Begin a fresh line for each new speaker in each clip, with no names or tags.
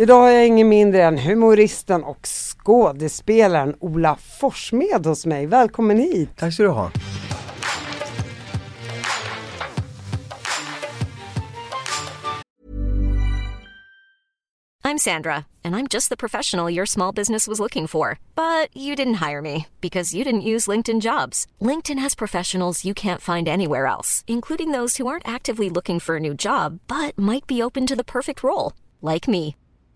Idag har jag ingen mindre än humoristen och skådespelaren Ola Forssmed hos mig. Välkommen hit!
Tack ska du ha.
I'm Sandra, and I'm just the professional your small business was looking for. But you didn't hire me because you didn't use LinkedIn jobs. LinkedIn has professionals you can't find anywhere else, including those who aren't actively looking for a new job but might be open to the perfect role, like me.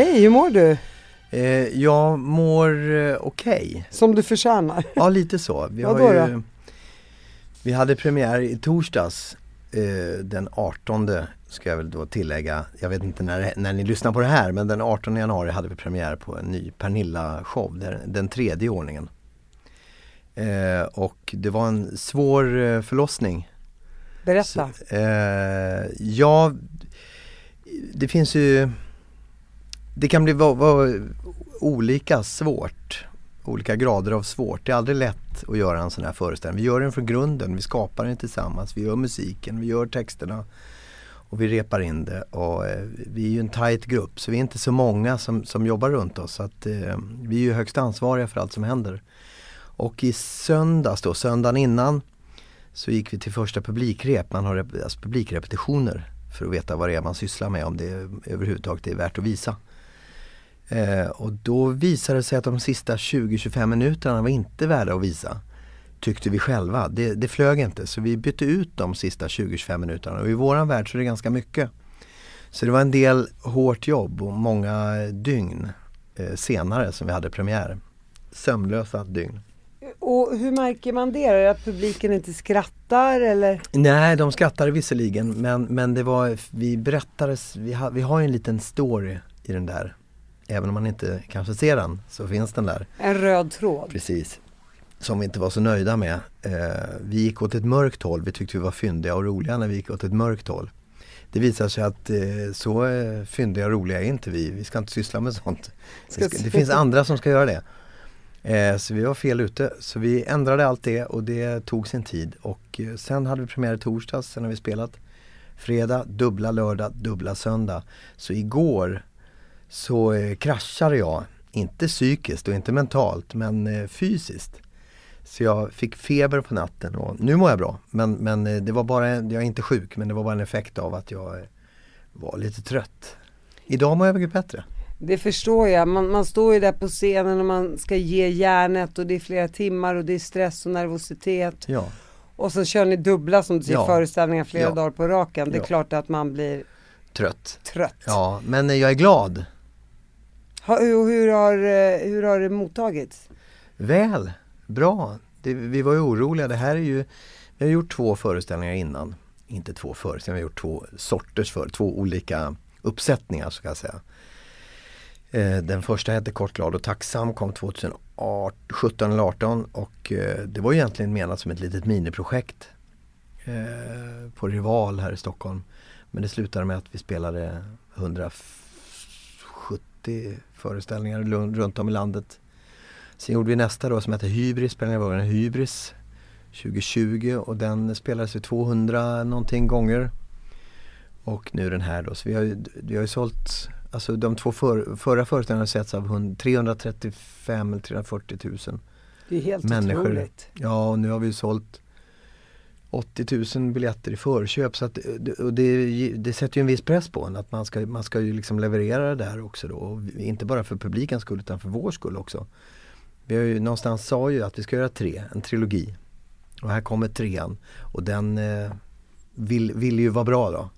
Hej, hur mår du?
Eh, jag mår eh, okej.
Som du förtjänar.
Ja, lite så. Vi,
Vadå
har ju,
då?
vi hade premiär i torsdags eh, den 18 ska jag väl då tillägga. Jag vet inte när, när ni lyssnar på det här men den 18 januari hade vi premiär på en ny Pernilla-show, den, den tredje i ordningen. Eh, och det var en svår eh, förlossning.
Berätta.
Eh, ja, det finns ju det kan bli vara olika svårt Olika grader av svårt. Det är aldrig lätt att göra en sån här föreställning. Vi gör den från grunden, vi skapar den tillsammans, vi gör musiken, vi gör texterna och vi repar in det. Och, eh, vi är ju en tight grupp så vi är inte så många som, som jobbar runt oss. Så att, eh, vi är ju högst ansvariga för allt som händer. Och i söndags då, söndagen innan så gick vi till första publikrep. Man har alltså publikrepetitioner för att veta vad det är man sysslar med om det överhuvudtaget är värt att visa. Eh, och då visade det sig att de sista 20-25 minuterna var inte värda att visa. Tyckte vi själva. Det, det flög inte så vi bytte ut de sista 20-25 minuterna och i våran värld så är det ganska mycket. Så det var en del hårt jobb och många dygn eh, senare som vi hade premiär. Sömnlösa dygn.
Och hur märker man det? Är det att publiken inte skrattar eller?
Nej, de skrattade visserligen men, men det var, vi berättades, vi, ha, vi har ju en liten story i den där. Även om man inte kanske ser den så finns den där.
En röd tråd?
Precis. Som vi inte var så nöjda med. Eh, vi gick åt ett mörkt håll, vi tyckte vi var fyndiga och roliga när vi gick åt ett mörkt håll. Det visade sig att eh, så eh, fyndiga och roliga är inte vi, vi ska inte syssla med sånt.
Ska
Det, finns andra som ska göra det. Så vi var fel ute. Så vi ändrade allt det och det tog sin tid. Och sen hade vi premiär i torsdags, sen har vi spelat fredag, dubbla lördag, dubbla söndag. Så igår så eh, kraschade jag, inte psykiskt och inte mentalt men eh, fysiskt. Så jag fick feber på natten och nu mår jag bra. Men, men eh, det var bara, jag är inte sjuk men det var bara en effekt av att jag eh, var lite trött. Idag mår jag mycket bättre.
Det förstår jag. Man, man står ju där på scenen och man ska ge järnet och det är flera timmar och det är stress och nervositet.
Ja.
Och så kör ni dubbla som du säger
Ja.
föreställningar flera
Ja.
dagar på raken. Det är klart att man blir
Trött.
trött.
Ja, men jag är glad.
Ha, hur, hur, har, eh, hur har det mottagits?
Väl, bra. Det, vi var ju oroliga. Det här är ju, vi har gjort två föreställningar innan. Inte två föreställningar, vi har gjort två sorters för, två olika uppsättningar så kan jag säga. Eh, den första hette Kort, glad och tacksam, kom 2017 eller 18 och eh, det var ju egentligen menat som ett litet miniprojekt på Rival här i Stockholm. Men det slutade med att vi spelade 170 föreställningar runt om i landet. Sen gjorde vi nästa då som hette Hybris, jag vågen Hybris 2020 och den spelades ju 200 någonting gånger. Och nu den här då. Så vi har ju, vi har ju sålt, alltså de två för, förra föreställningarna har setts av 100 335 eller 340 000
Det är helt
människor.
otroligt.
Ja och nu har vi ju sålt 80 000 biljetter i förköp så att, eh, det- och det, det sätter ju en viss press på en att man ska, man ska ju liksom leverera det där också då. Och inte bara för publikens skull utan för vår skull också. Vi har ju någonstans sa ju att vi ska göra tre, en trilogi. Och här kommer trean och den eh, vill, vill ju vara bra då.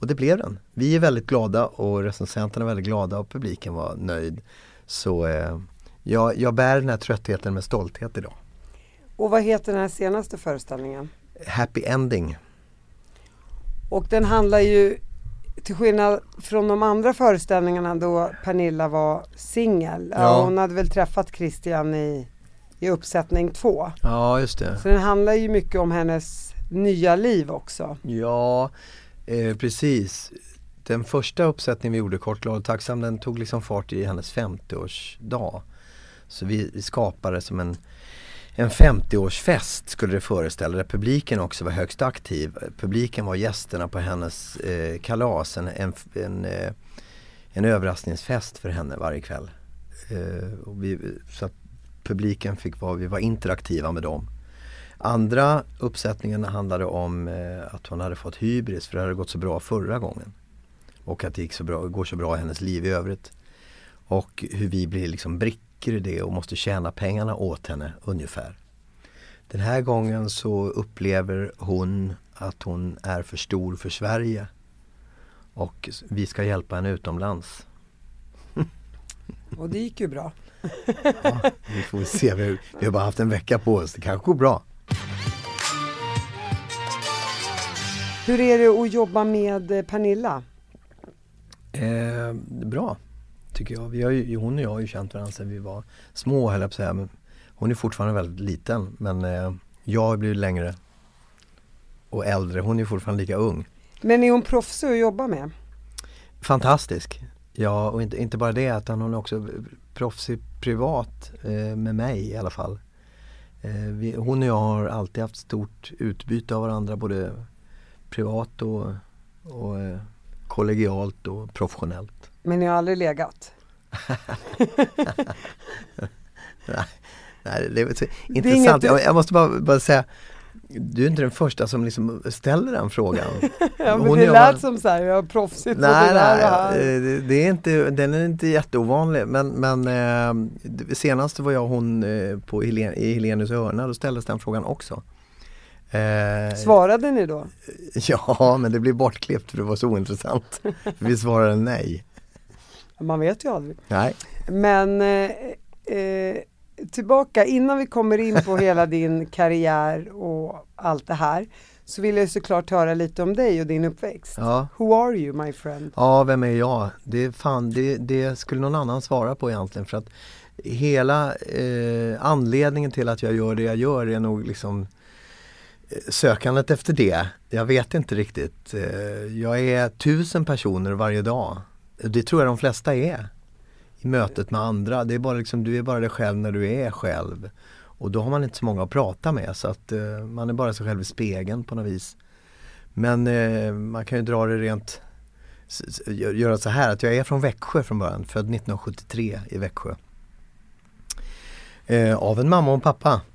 Och det blev den. Vi är väldigt glada och recensenterna är väldigt glada och publiken var nöjd. Så eh, jag, jag bär den här tröttheten med stolthet idag.
Och vad heter den här senaste föreställningen?
Happy Ending.
Och den handlar ju till skillnad från de andra föreställningarna då Pernilla var singel. Ja. Hon hade väl träffat Christian i, i uppsättning två.
Ja, just det.
Så den handlar ju mycket om hennes nya liv också.
Ja, eh, precis. Den första uppsättningen vi gjorde, Kort, glad och tacksam, den tog liksom fart i hennes 50-årsdag. Så vi, vi skapade som en, en 50-årsfest skulle det föreställa, där publiken också var högst aktiv. Publiken var gästerna på hennes eh, kalas, en, en, en, eh, en överraskningsfest för henne varje kväll. Eh, och vi, så att publiken fick vara, vi var interaktiva med dem. Andra uppsättningen handlade om eh, att hon hade fått hybris för det hade gått så bra förra gången. Och att det gick så bra, går så bra i hennes liv i övrigt. Och hur vi blir liksom brickor i det och måste tjäna pengarna åt henne ungefär. Den här gången så upplever hon att hon är för stor för Sverige. Och vi ska hjälpa henne utomlands.
Och det gick ju bra.
Ja, vi får se, vi har, vi har bara haft en vecka på oss, det kanske går bra.
Hur är det att jobba med eh, Pernilla?
Eh, bra, tycker jag. Vi har ju, hon och jag har ju känt varandra sedan vi var små höll jag på att säga. Hon är fortfarande väldigt liten men eh, jag har blivit längre och äldre. Hon är fortfarande lika ung.
Men är hon proffsig att jobba med?
Fantastisk. Ja, och inte, inte bara det utan hon är också proffsig privat eh, med mig i alla fall. Eh, vi, hon och jag har alltid haft stort utbyte av varandra både privat och, och eh, kollegialt och professionellt.
Men ni har aldrig legat?
Nej, nej det är så
är
intressant.
inget-
Jag, måste bara, bara säga du är inte den första som liksom ställer den frågan.
Ja men
Hon
det lät
var-
som så här, jag har proffsigt
Nej,
och här.
eh, det, det är inte, den är inte jätteovanlig men, men eh, det- senast var jag hon eh, på Helen, i Helenius hörna, då ställdes den frågan också. Eh,
Svarade ni då?
ja, men det blev bortklippt för det var så ointressant. Vi svarade nej.
Man vet ju aldrig.
Nej.
Men eh, eh, tillbaka, innan vi kommer in på hela din karriär och allt det här så vill jag såklart höra lite om dig och din uppväxt.
Ja.
Who are you my friend?
Ja, vem är jag? Det, fan, det, det skulle någon annan svara på egentligen för att hela eh, anledningen till att jag gör det jag gör är nog liksom eh, sökandet efter det. Jag vet inte riktigt. Eh, jag är tusen personer varje dag. Det tror jag de flesta är. I mötet med andra. Det är bara liksom, du är bara dig själv när du är själv. Och då har man inte så många att prata med så att eh, man är bara sig själv i spegeln på något vis. Men eh, man kan ju dra det rent göra så här att jag är från Växjö från början, född 1973 i Växjö. Eh, av en mamma och en pappa.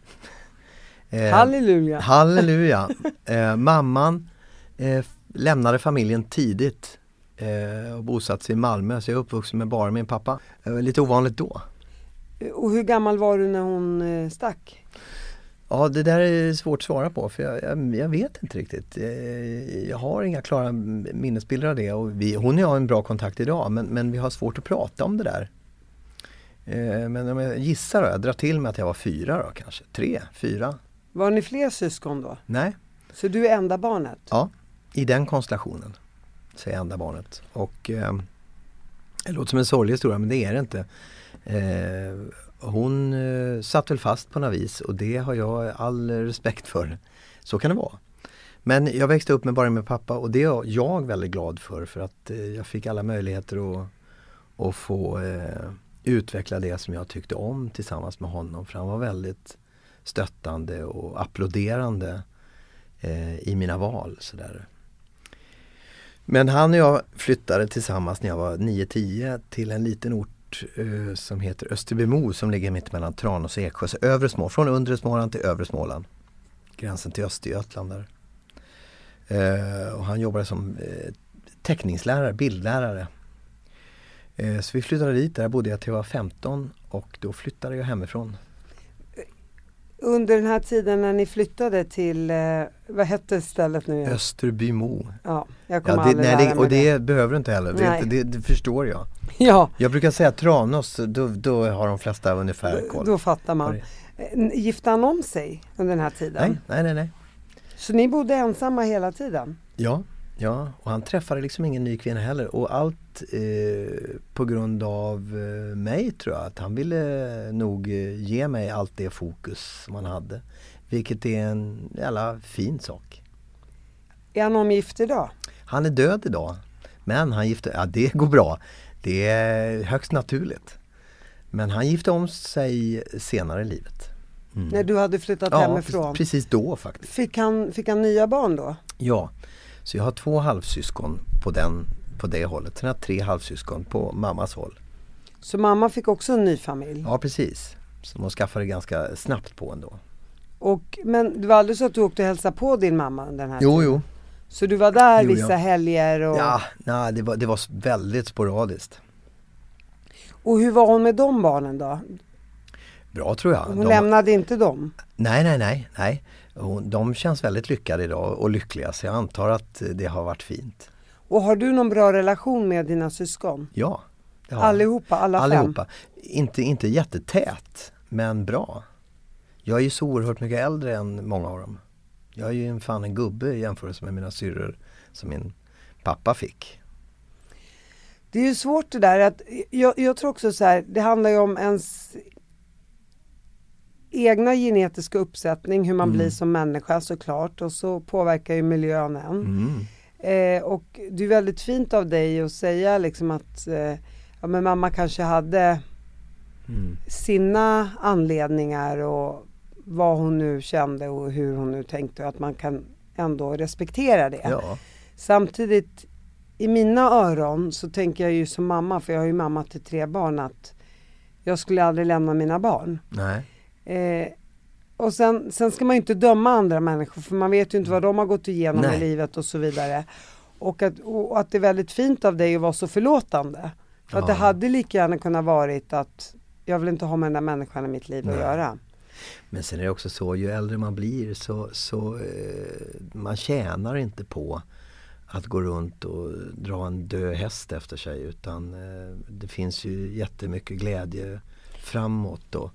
Eh,
Halleluja!
Halleluja! Eh, mamman eh, lämnade familjen tidigt eh, och bosatte sig i Malmö så jag är uppvuxen med bara min pappa. Eh, lite ovanligt då.
Och hur gammal var du när hon eh, stack?
Ja det där är svårt att svara på för jag, jag, jag vet inte riktigt. Eh, Jag har inga klara minnesbilder av det och vi, hon och jag har en bra kontakt idag men, men vi har svårt att prata om det där. Men om jag gissar då, jag drar till med att jag var fyra då kanske, tre, fyra.
Var ni fler syskon då?
Nej,
Så du är enda barnet?
ja i den konstellationen. Säger enda barnet. Och eh, det låter som en sorglig historia men det är det inte. Eh, hon eh, satt väl fast på något vis och det har jag all respekt för. Så kan det vara. Men jag växte upp med bara min pappa och det är jag väldigt glad för för att eh, jag fick alla möjligheter att, att få eh, utveckla det som jag tyckte om tillsammans med honom för han var väldigt stöttande och applåderande eh, i mina val. Sådär. Men han och jag flyttade tillsammans när jag var 9-10 till en liten ort eh, som heter Österbymo som ligger mitt mellan Tranås och Eksjö. Så övre Småland, från undre Småland till övre Småland. Gränsen till Östergötland där. Eh, och han jobbade som eh, teckningslärare, bildlärare. Eh, så vi flyttade dit, där bodde jag till jag var 15 och då flyttade jag hemifrån
under den här tiden när ni flyttade till, eh, vad hette stället nu igen?
Österbymo.
Ja, jag kommer
Ja, det,
aldrig
nej,
lära
det,
mig
och det behöver du inte heller, det, det, det förstår jag.
Ja,
Jag brukar säga Tranås, då, då har de flesta ungefär koll.
då fattar man. Eh, Gifte han om sig under den här tiden?
Nej, nej, nej, nej.
Så ni bodde ensamma hela tiden?
Ja, ja, och han träffade liksom ingen ny kvinna heller och allt eh, på grund av eh, mig tror jag. Att han ville nog eh, ge mig allt det fokus som han hade. Vilket är en jävla fin sak.
Är han omgift idag?
Han är död idag. Men han gifte, ja det går bra. Det är högst naturligt. Men han gifte om sig senare i livet. Mm.
När du hade flyttat
Ja,
hemifrån?
precis då faktiskt.
Fick han, fick han nya barn då?
Ja, så jag har två halvsyskon på, den, på det hållet. Sen har jag tre halvsyskon på mammas håll.
Så mamma fick också en ny familj?
Ja precis. Som hon skaffade ganska snabbt på ändå.
Och, men det var aldrig så att du åkte och hälsade på din mamma den här
Jo,
tiden?
jo.
Så du var där
Jo,
vissa
ja.
helger och,
Ja, nej, det, var, det var väldigt sporadiskt.
och hur var hon med de barnen då?
Bra tror jag.
Hon
De-
lämnade inte dem?
Nej, nej, nej. nej. Hon, de känns väldigt lyckade idag och lyckliga så jag antar att det har varit fint.
Och har du någon bra relation med dina syskon?
Ja. jag.
Allihopa, alla fem?
Allihopa. Inte, inte jättetät, men bra. Jag är ju så oerhört mycket äldre än många av dem. Jag är ju en fan en gubbe i jämförelse med mina syrror som min pappa fick.
Det är ju svårt det där att, jag, jag tror också så här, det handlar ju om ens egna genetiska uppsättning, hur man
Mm.
blir som människa såklart och så påverkar ju miljön en.
Mm.
Eh, och det är väldigt fint av dig att säga liksom att eh, ja, men mamma kanske hade
Mm.
sina anledningar och vad hon nu kände och hur hon nu tänkte och att man kan ändå respektera det.
Ja.
Samtidigt i mina öron så tänker jag ju som mamma, för jag har ju mamma till tre barn, att jag skulle aldrig lämna mina barn.
Nej.
Eh, och sen, sen ska man ju inte döma andra människor för man vet ju inte vad de har gått igenom
Nej.
i livet och så vidare. Och att, och att det är väldigt fint av dig att vara så förlåtande. För att det
Ja.
hade lika gärna kunnat varit att jag vill inte ha med den där människan i mitt liv att
Nej.
göra.
Men sen är det också så, ju äldre man blir så, så eh, man tjänar inte på att gå runt och dra en död häst efter sig utan eh, det finns ju jättemycket glädje framåt. Och,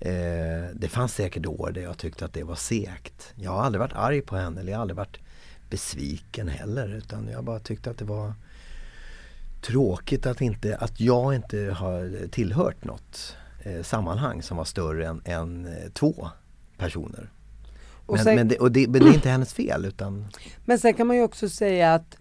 eh, det fanns säkert år där jag tyckte att det var segt. Jag har aldrig varit arg på henne eller jag har aldrig varit besviken heller utan jag bara tyckte att det var tråkigt att, inte, att jag inte har tillhört något eh, sammanhang som var större än, än eh, två personer.
Och
Men,
sen-
men, det, och det, men det är inte hennes fel utan
Men sen kan man ju också säga att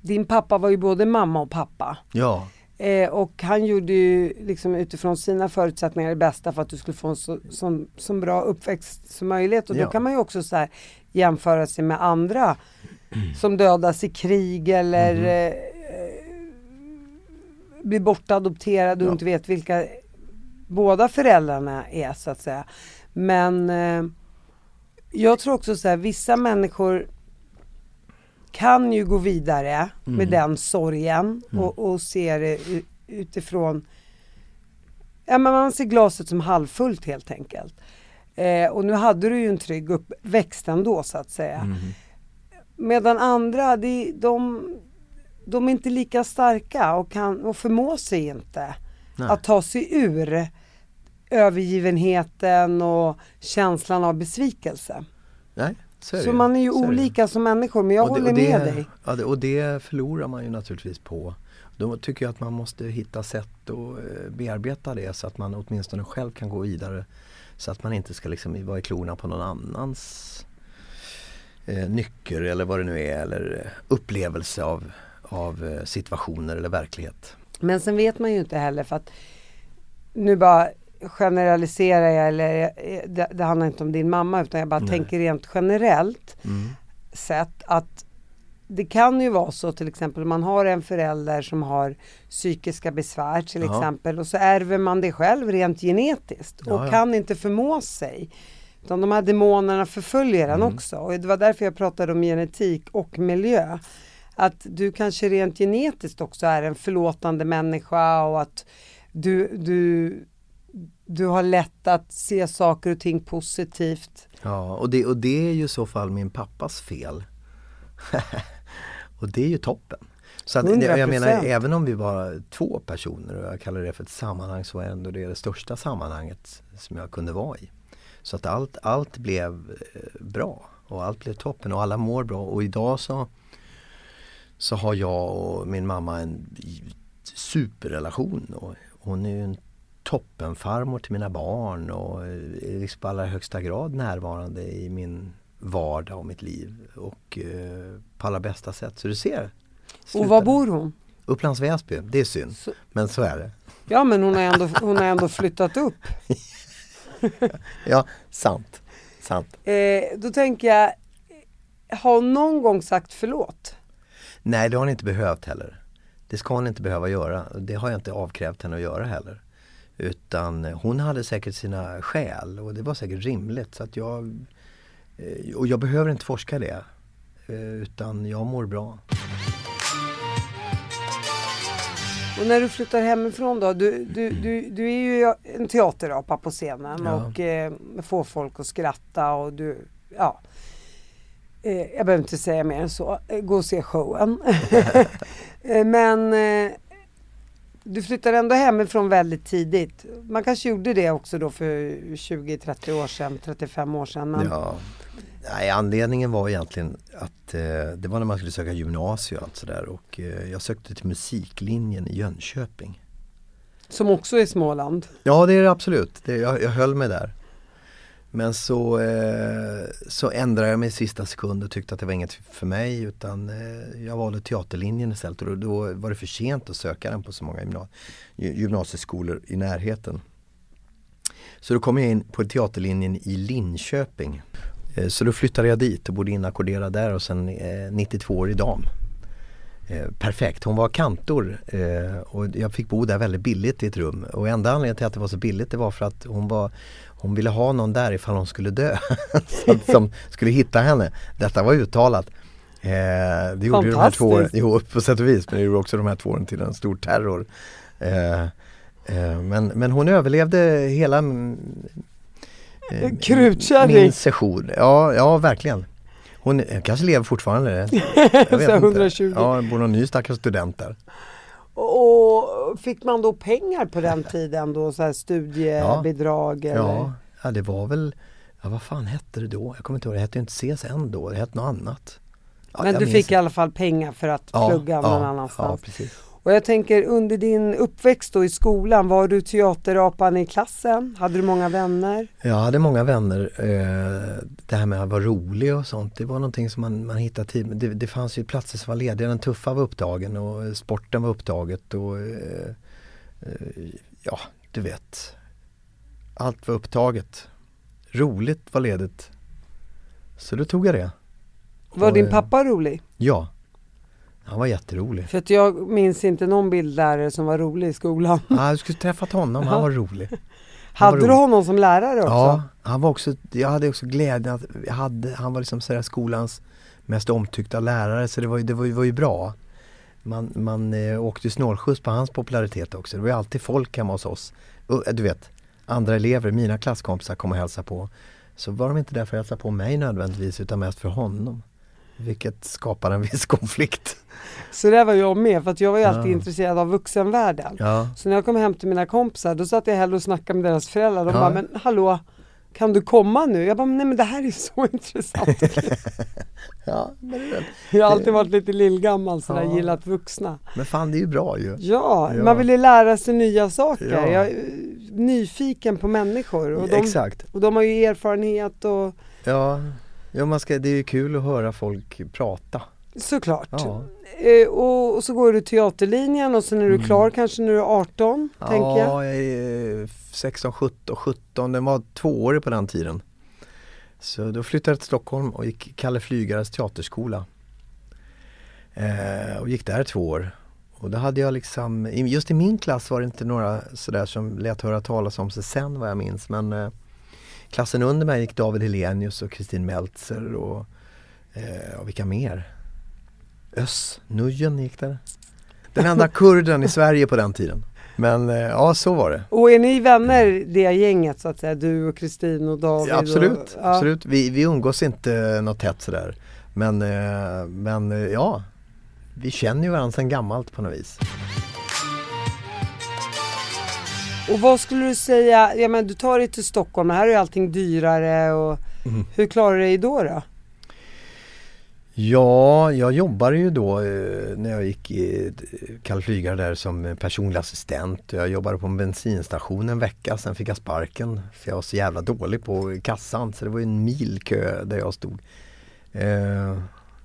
din pappa var ju både mamma och pappa.
ja,
Eh, och han gjorde ju liksom utifrån sina förutsättningar det bästa för att du skulle få en så, som, som bra uppväxt som möjligt. Och då
Ja.
kan man ju också så här jämföra sig med andra som dödas i krig eller
Mhm.
eh, blir bortadopterade och
Ja.
inte vet vilka båda föräldrarna är så att säga. Men eh, jag tror också så här, vissa människor kan ju gå vidare med
Mm.
den sorgen och, och se det utifrån Ja men man ser glaset som halvfullt helt enkelt. Eh, och nu hade du ju en trygg uppväxt ändå så att säga.
Mm.
Medan andra, de, de, de är inte lika starka och, kan, och förmår sig inte
Nej.
att ta sig ur övergivenheten och känslan av besvikelse.
nej, så är
Så man är ju
Så
olika som människor men jag
det-
håller
det,
med dig.
Ja, det, och det förlorar man ju naturligtvis på. Då tycker jag att man måste hitta sätt att eh, bearbeta det så att man åtminstone själv kan gå vidare. Så att man inte ska liksom vara i klorna på någon annans eh, nycker eller vad det nu är eller eh, upplevelse av, av eh, situationer eller verklighet.
Men sen vet man ju inte heller för att nu bara generaliserar jag eller eh, det, det handlar inte om din mamma utan jag bara
Nej.
tänker rent generellt
Mm.
sett att det kan ju vara så till exempel man har en förälder som har psykiska besvär till
Ja.
exempel och så ärver man det själv rent genetiskt och
Ja, ja.
kan inte förmå sig. Utan de här demonerna förföljer en
Mm.
också och det var därför jag pratade om genetik och miljö. Att du kanske rent genetiskt också är en förlåtande människa och att du, du du har lätt att se saker och ting positivt.
Ja, och det, och det är ju i så fall min pappas fel. och det är ju toppen. Så att,
100%.
jag menar, även om vi var två personer och jag kallar det för ett sammanhang så var ändå det det största sammanhanget som jag kunde vara i. Så att allt, allt blev eh, bra och allt blev toppen och alla mår bra och idag så så har jag och min mamma en superrelation. Och hon är ju en toppenfarmor till mina barn och är liksom på allra högsta grad närvarande i min vardag och mitt liv. Och eh, på allra bästa sätt. Så du ser.
Och var bor hon?
Upplands Väsby, det är synd.
Så-
Men så är det.
Ja men hon har ändå, hon har ändå flyttat upp.
Ja, sant. Sant.
Eh, då tänker jag, har hon någon gång sagt förlåt?
Nej, det har hon inte behövt heller. Det ska hon inte behöva göra. Det har jag inte avkrävt henne att göra heller. Utan hon hade säkert sina skäl och det var säkert rimligt. Så att jag, eh, och jag behöver inte forska det. eh, Utan jag mår bra.
Och när du flyttar hemifrån då, du, du, du, du är ju en teaterapa på scenen
Ja.
och eh, får folk att skratta och du, ja. Eh, jag behöver inte säga mer än så, Eh, gå och se showen. Men eh, du flyttar ändå hemifrån väldigt tidigt. Man kanske gjorde det också då för 20-30 år sedan, 35 år sedan. Men
Ja. Nej, anledningen var egentligen att eh, det var när man skulle söka gymnasium och allt sådär. Och eh, jag sökte till musiklinjen i Jönköping.
Som också är Småland.
Ja det är det absolut. Det, jag, jag höll mig där. Men så, eh, så ändrade jag mig i sista sekund och tyckte att det var inget för mig utan eh, jag valde teaterlinjen istället och då, var det för sent att söka den på så många gymna gymnasieskolor i närheten. Så då kom jag in på teaterlinjen i Linköping. Eh, så då flyttade jag dit och bodde inackorderad där och sen eh, 92 år i dam. Eh, perfekt, hon var kantor eh, och jag fick bo där väldigt billigt i ett rum. Och enda anledningen till att det var så billigt det var för att hon var hon ville ha någon där ifall hon skulle dö. Som skulle hitta henne. Detta var uttalat. Eh, det gjorde ju de här två åren, jo på sätt och vis, men det gjorde också de här två åren till en stor terror. Eh, eh, men, men hon överlevde hela
Krutkärring.
min session. Ja, ja verkligen. Hon kanske lever fortfarande. Jag vet
Så
inte.
120.
Ja, det bor någon ny stackars student där.
Och fick man då pengar på den tiden då, så här studiebidrag eller?
Ja, ja, det var väl, ja vad fan hette det då? Jag kommer inte ihåg, det hette ju inte CSN då, det hette något annat. Ja,
Men du fick
inte.
i alla fall pengar för att
Ja,
plugga
ja,
någon
Ja,
annanstans.
precis.
Och jag tänker under din uppväxt då i skolan, var du teaterapan i klassen? Hade du många vänner?
Jag hade många vänner. Eh, det här med att vara rolig och sånt, det var någonting som man, man hittade tid det, det fanns ju platser som var lediga. Den tuffa var upptagen och eh, sporten var upptaget och eh, ja, du vet. Allt var upptaget. Roligt var ledigt. Så då tog jag det.
Var
Och,
din pappa rolig?
Ja. Han var jätterolig.
För att jag minns inte någon bildlärare som var rolig i skolan.
Ja, jag skulle träffat honom, han var rolig. Han var
Hade du
rolig.
honom som lärare också?
Ja, han var också, jag hade också glädjen att jag hade, han var liksom sådär skolans mest omtyckta lärare så det var ju, det var ju, var ju bra. Man, man eh, åkte ju snålskjuts på hans popularitet också. Det var ju alltid folk hemma hos oss. Eh, du vet, andra elever, mina klasskompisar kom och hälsade på. Så var de inte där för att hälsa på mig nödvändigtvis utan mest för honom. Vilket skapade en viss konflikt.
Så där var jag med för att jag var ju alltid
Ja.
intresserad av vuxenvärlden.
Ja,
Så när jag kom hem till mina kompisar då satt jag hellre och snackade med deras föräldrar. De
Ja.
bara, men hallå, kan du komma nu? Jag bara, nej men det här är så intressant.
ja men, det
Jag har alltid varit lite lillgammal sådär,
Ja.
gillat vuxna.
men fan det är ju bra ju.
Ja,
Ja.
man vill ju lära sig nya saker.
Ja.
Jag är eh, nyfiken på människor. Och de,
Exakt.
och de har ju erfarenhet och
Ja, ja man ska, det är ju kul att höra folk prata.
såklart.
Ja.
Eh, och, och så går du teaterlinjen och sen är du klar kanske när du är 18, tänker jag.
Mm. Ja, jag är 16, 17, 17, den var tvåårig på den tiden. Så då flyttade jag till Stockholm och gick Kalle Flygares teaterskola. Eh, och gick där två år. Och då hade jag liksom, just i min klass var det inte några sådär som lät höra talas om sig sen vad jag minns. Men eh, klassen under mig gick David Helenius och Kristin Meltzer och, eh, och vilka mer? Öss Nujen gick där. Den enda kurden i Sverige på den tiden. Men eh, ja, så var det.
Och är ni vänner det gänget så att säga? Du och Kristin och David?
Ja, absolut,
och, ja.
absolut. Vi, vi umgås inte något tätt sådär. Men, eh, men eh, ja, vi känner ju varandra sedan gammalt på något vis.
Och vad skulle du säga, ja men du tar dig till Stockholm, här är ju allting dyrare och
Mm.
hur klarar du dig då då?
Ja, jag jobbade ju då eh, när jag gick i eh, Kalle Flygare där som personlig assistent. Jag jobbade på en bensinstation en vecka, sen fick jag sparken. För jag var så jävla dålig på kassan så det var en mil kö där jag stod.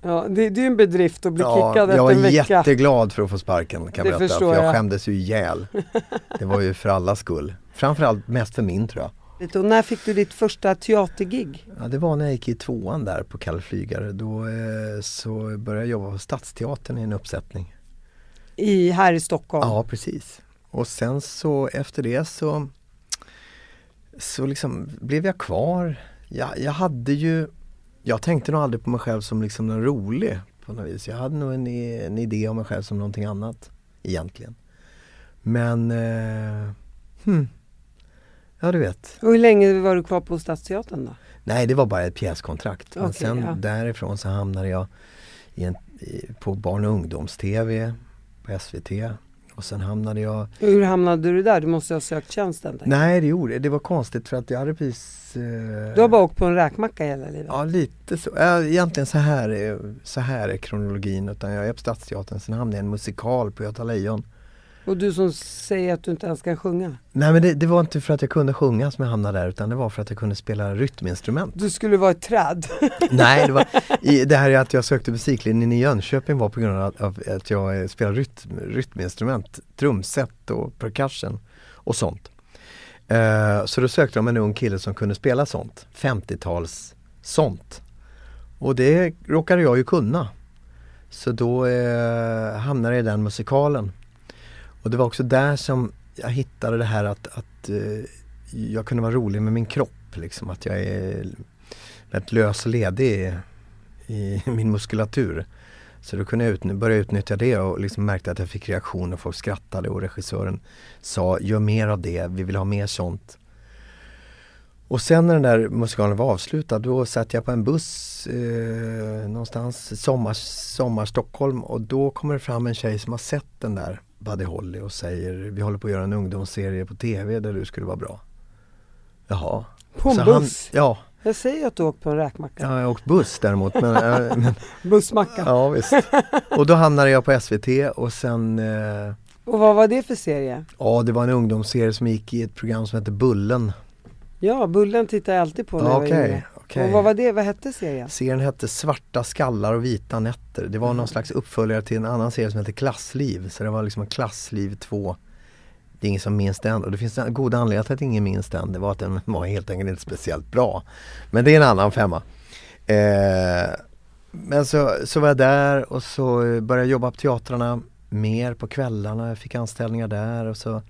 Ja, det, det är ju en bedrift att bli
ja,
kickad
jag
efter
var
en vecka.
jätteglad för att få sparken kan
Det
jag berätta. För jag
jag.
skämdes ju ihjäl. Det var ju för allas skull. Framförallt mest för min tror jag.
Och när fick du ditt första teatergig?
Ja, det var när jag gick i tvåan där på Kalle Flygare. Då eh, så började jag jobba på Stadsteatern i en uppsättning.
I, här i Stockholm?
Ja, precis. Och sen så efter det så så liksom blev jag kvar. Jag, jag hade ju Jag tänkte nog aldrig på mig själv som liksom en rolig på något vis. Jag hade nog en, en idé om mig själv som någonting annat egentligen. Men eh, hmm, Ja du vet.
Och hur länge var du kvar på Stadsteatern då?
Nej det var bara ett pjäskontrakt. Men
Okej,
sen
ja.
därifrån så hamnade jag en, på barn och ungdoms-tv på SVT. Och sen hamnade jag
Hur hamnade du där? Du måste ha sökt tjänsten där.
Nej det gjorde det. var konstigt för att jag hade precis eh,
Du har bara åkt på en räkmacka hela livet?
Ja lite så. Egentligen så här, är, så här är kronologin. Utan jag är på Stadsteatern, sen hamnade jag i en musikal på Göta Lejon.
Och du som säger att du inte ens kan sjunga?
Nej men det, det var inte för att jag kunde sjunga som jag hamnade där utan det var för att jag kunde spela rytminstrument.
Du skulle vara ett träd?
Nej, det var i, det här är att jag sökte musiklinjen i Jönköping var på grund av att, av att jag eh, spelar rytm, rytminstrument, trumset och percussion och sånt. Eh, så då sökte de en ung kille som kunde spela sånt, 50-tals sånt. Och det råkade jag ju kunna. Så då eh, hamnade jag i den musikalen. Och det var också där som jag hittade det här att, att eh, jag kunde vara rolig med min kropp. Liksom, att jag är rätt lös och ledig i, i min muskulatur. Så då kunde jag utny- börja utnyttja det och liksom märkte att jag fick reaktioner. Folk skrattade och regissören sa gör mer av det, vi vill ha mer sånt. Och sen när den där musikalen var avslutad då satt jag på en buss eh, någonstans sommar, sommar Stockholm och då kommer det fram en tjej som har sett den där Buddy Holly och säger vi håller på att göra en ungdomsserie på TV där du skulle vara bra. Jaha.
På en
han-
buss?
ja,
Jag säger att du åkt på en räkmacka.
jag har åkt buss däremot. Men, äh, men,
Bussmacka.
ja, visst. Och då hamnade jag på SVT och sen eh,
Och vad var det för serie?
Ja, det var en ungdomsserie som gick i ett program som hette Bullen.
Ja, Bullen tittar jag alltid på när jag var yngre.
Okej.
Och vad var det? Vad hette serien?
Serien hette Svarta skallar och vita nätter. Det var någon slags uppföljare till en annan serie som hette Klassliv. Så det var liksom en Klassliv 2. Det är ingen som minns den och det finns en god anledning till att ingen minns den. Det var att den var helt enkelt inte speciellt bra. Men det är en annan femma. Eh, men så, så var jag där och så började jag jobba på teatrarna mer på kvällarna. Jag fick anställningar där och så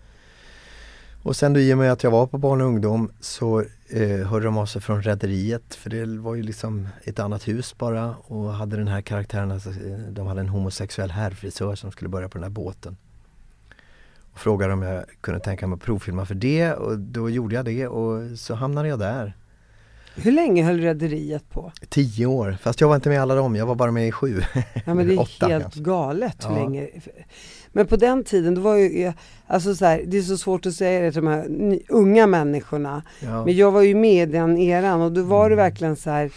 och sen då i och med att jag var på barn och ungdom så eh, hörde de av sig från Rederiet för det var ju liksom ett annat hus bara och hade den här karaktären, alltså, eh, de hade en homosexuell herrfrisör som skulle börja på den här båten. Och frågade om jag kunde tänka mig att provfilma för det och då gjorde jag det och så hamnade jag där.
Hur länge höll Rederiet på?
Tio år, fast jag var inte med alla dem, jag var bara med i sju.
Ja men det är helt galet hur
Ja.
länge. Men på den tiden, då var ju, alltså så här, det är så svårt att säga det till de här unga människorna.
Ja.
Men jag var ju med i den eran och då var det
Mm.
verkligen så här,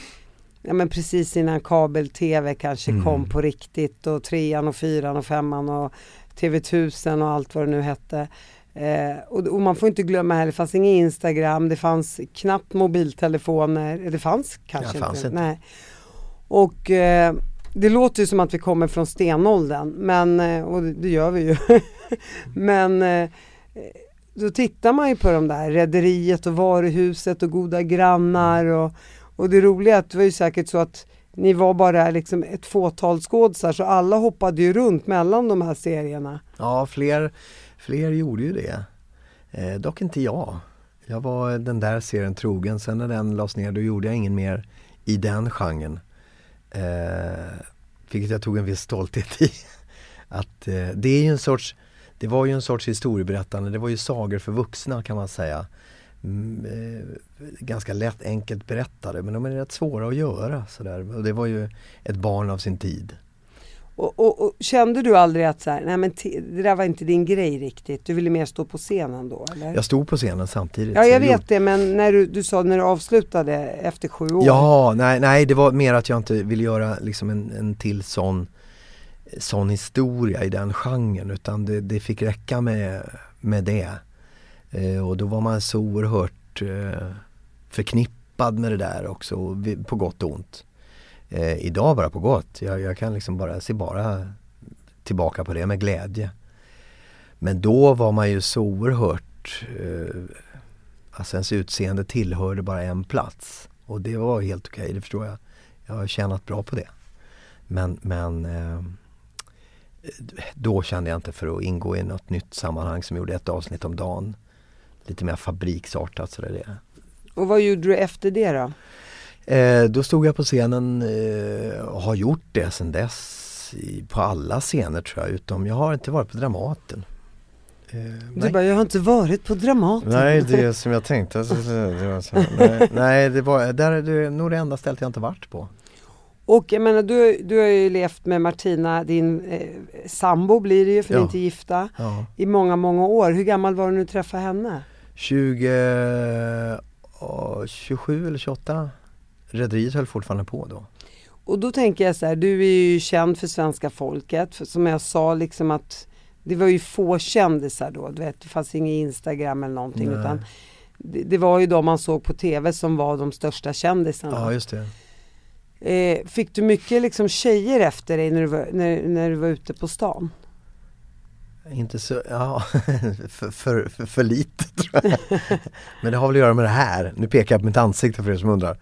ja men precis innan kabel-tv kanske
Mm.
kom på riktigt och trean och fyran och femman och TV1000 och allt vad det nu hette. Eh, och, och man får inte glömma heller, det fanns ingen Instagram, det fanns knappt mobiltelefoner, det fanns kanske
Ja, fanns
inte.
inte.
Nej. Och eh, det låter ju som att vi kommer från stenåldern, men, eh, och det, gör vi ju. men eh, då tittar man ju på de där, Rederiet och Varuhuset och Goda grannar och, och det roliga är att det var ju säkert så att ni var bara liksom ett fåtal skådisar så alla hoppade ju runt mellan de här serierna.
Ja, fler, fler gjorde ju det. Eh, dock inte jag. Jag var den där serien trogen. Sen när den lades ner då gjorde jag ingen mer i den genren. Eh, vilket jag tog en viss stolthet i. Att eh, det är ju en sorts det var ju en sorts historieberättande, det var ju sagor för vuxna kan man säga. Mm, eh, ganska lätt, enkelt berättade men de är rätt svåra att göra. Sådär. Och det var ju ett barn av sin tid.
Och, och, och, kände du aldrig att så här, nej men det där var inte din grej riktigt, du ville mer stå på scenen då? Eller?
Jag stod på scenen samtidigt.
Ja jag vet gjorde... det men när du, du sa när du avslutade efter sju år?
Ja, nej, nej det var mer att jag inte ville göra liksom en, en till sån, sån historia i den genren utan det, det fick räcka med, med det. Eh, och då var man så oerhört eh, förknippad med det där också, på gott och ont. Eh, idag bara på gott. Jag, jag kan liksom bara se bara tillbaka på det med glädje. Men då var man ju så oerhört eh, Alltså ens utseende tillhörde bara en plats. Och det var helt okej, okay, det förstår jag. Jag har tjänat bra på det. Men, men eh, då kände jag inte för att ingå i något nytt sammanhang som gjorde ett avsnitt om dagen. Lite mer fabriksartat sådär det.
Och vad gjorde du efter det då?
Eh, då stod jag på scenen eh, och har gjort det sedan dess i, på alla scener tror jag utom jag har inte varit på Dramaten.
Eh, du bara, jag har inte varit på Dramaten.
Nej, det är som jag tänkte. nej, nej, det var där, det är nog det enda stället jag inte varit på.
Och jag menar, du, du har ju levt med Martina, din eh, sambo blir det ju för ja. ni är inte gifta, ja. i många, många år. Hur gammal var du när du träffade henne?
20, 27 eller 28. Rederiet höll fortfarande på då.
Och då tänker jag så här, du är ju känd för svenska folket. För som jag sa liksom att det var ju få kändisar då. Du vet, det fanns ingen Instagram eller någonting. Nej. Utan det, det, var ju de man såg på TV som var de största kändisarna.
Ja, just det.
Eh, fick du mycket liksom tjejer efter dig när du var, när, när du var ute på stan?
Inte så, ja, för, för, för, för lite tror jag. Men det har väl att göra med det här. Nu pekar jag på mitt ansikte för er som undrar.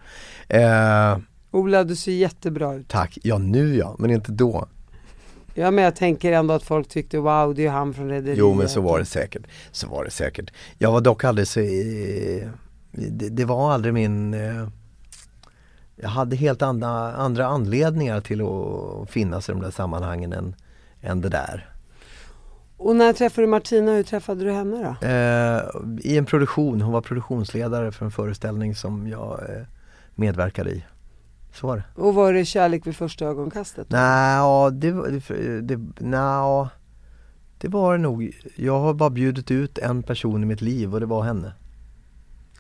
Eh, Ola, du ser jättebra ut.
Tack. Ja, nu ja, men inte då.
Ja, men jag tänker ändå att folk tyckte wow, det är ju han från Rederiet.
Jo, men så var det säkert. Så var det säkert. Jag var dock aldrig så, eh, det, det, var aldrig min eh, jag hade helt andra, andra anledningar till att finnas i de där sammanhangen än, än det där.
Och när träffade du Martina, hur träffade du henne då?
Eh, I en produktion, hon var produktionsledare för en föreställning som jag eh, medverkade i. Så var det.
Och var det kärlek vid första ögonkastet?
Nej, det, det, det, nej, det var det nog. Jag har bara bjudit ut en person i mitt liv och det var henne.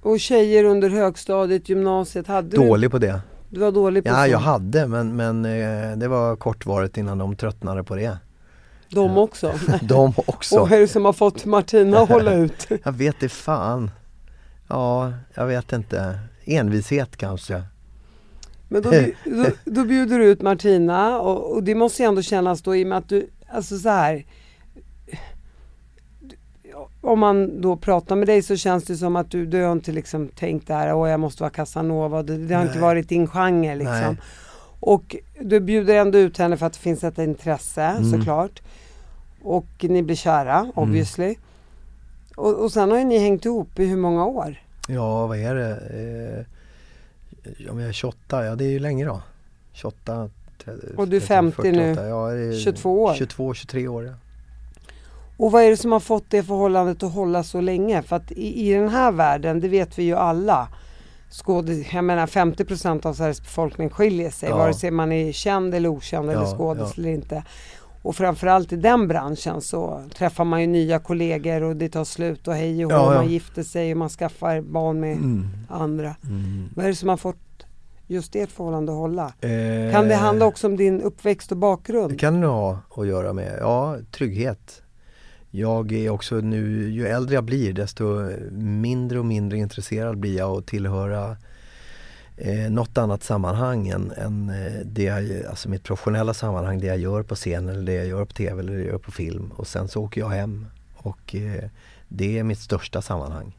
Och tjejer under högstadiet, gymnasiet, hade
du? Dålig på det.
Du var dålig på
Ja,
så.
jag hade men, men eh, det var kortvarigt innan de tröttnade på det.
De också?
de också.
Och vad är det som har fått Martina att hålla ut?
jag vet det fan. Ja, jag vet inte. Envishet kanske.
Men då, då, då bjuder du ut Martina och, och, det måste ju ändå kännas då i och med att du, alltså så här om man då pratar med dig så känns det som att du, du har inte liksom tänkt det här, åh jag måste vara Casanova, det, det har Nej. inte varit din genre liksom. Nej. Och du bjuder ändå ut henne för att det finns ett intresse mm. såklart. Och ni blir kära mm. obviously. Mm. Och, och sen har ju ni hängt ihop i hur många år?
Ja vad är det? Eh, om jag är 28, ja det är ju länge då. 28
30, Och du är 50 48, nu? Ja, 22 år?
22, 23 år ja.
Och vad är det som har fått det förhållandet att hålla så länge? För att i, i den här världen, det vet vi ju alla, skådis, jag menar 50% av Sveriges befolkning skiljer sig, ja. vare sig man är känd eller okänd ja, eller skådis ja. eller inte. Och framförallt i den branschen så träffar man ju nya kollegor och det tar slut och hej och hå, ja, man gifter sig och man skaffar barn med mm. andra. Mm. Vad är det som har fått just ert förhållande att hålla? Eh, kan det handla också om din uppväxt och bakgrund?
Det kan det ha att göra med, ja trygghet jag är också nu, ju äldre jag blir desto mindre och mindre intresserad blir jag att tillhöra eh, något annat sammanhang än, än eh, det jag, alltså mitt professionella sammanhang, det jag gör på scen eller det jag gör på TV eller det jag gör på film. Och sen så åker jag hem och eh, det är mitt största sammanhang.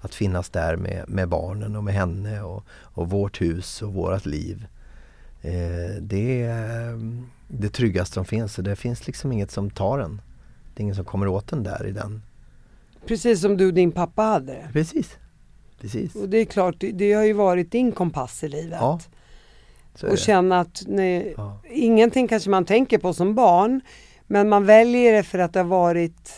Att finnas där med, med barnen och med henne och, och vårt hus och vårt liv. Eh, det är det tryggaste som finns. Det finns liksom inget som tar en. Det är ingen som kommer åt den där i den.
Precis som du och din pappa hade det.
Precis. Precis.
Och det är klart, det, det har ju varit din kompass i livet. Ja. Och känna att nej, ja. ingenting kanske man tänker på som barn Men man väljer det för att det har varit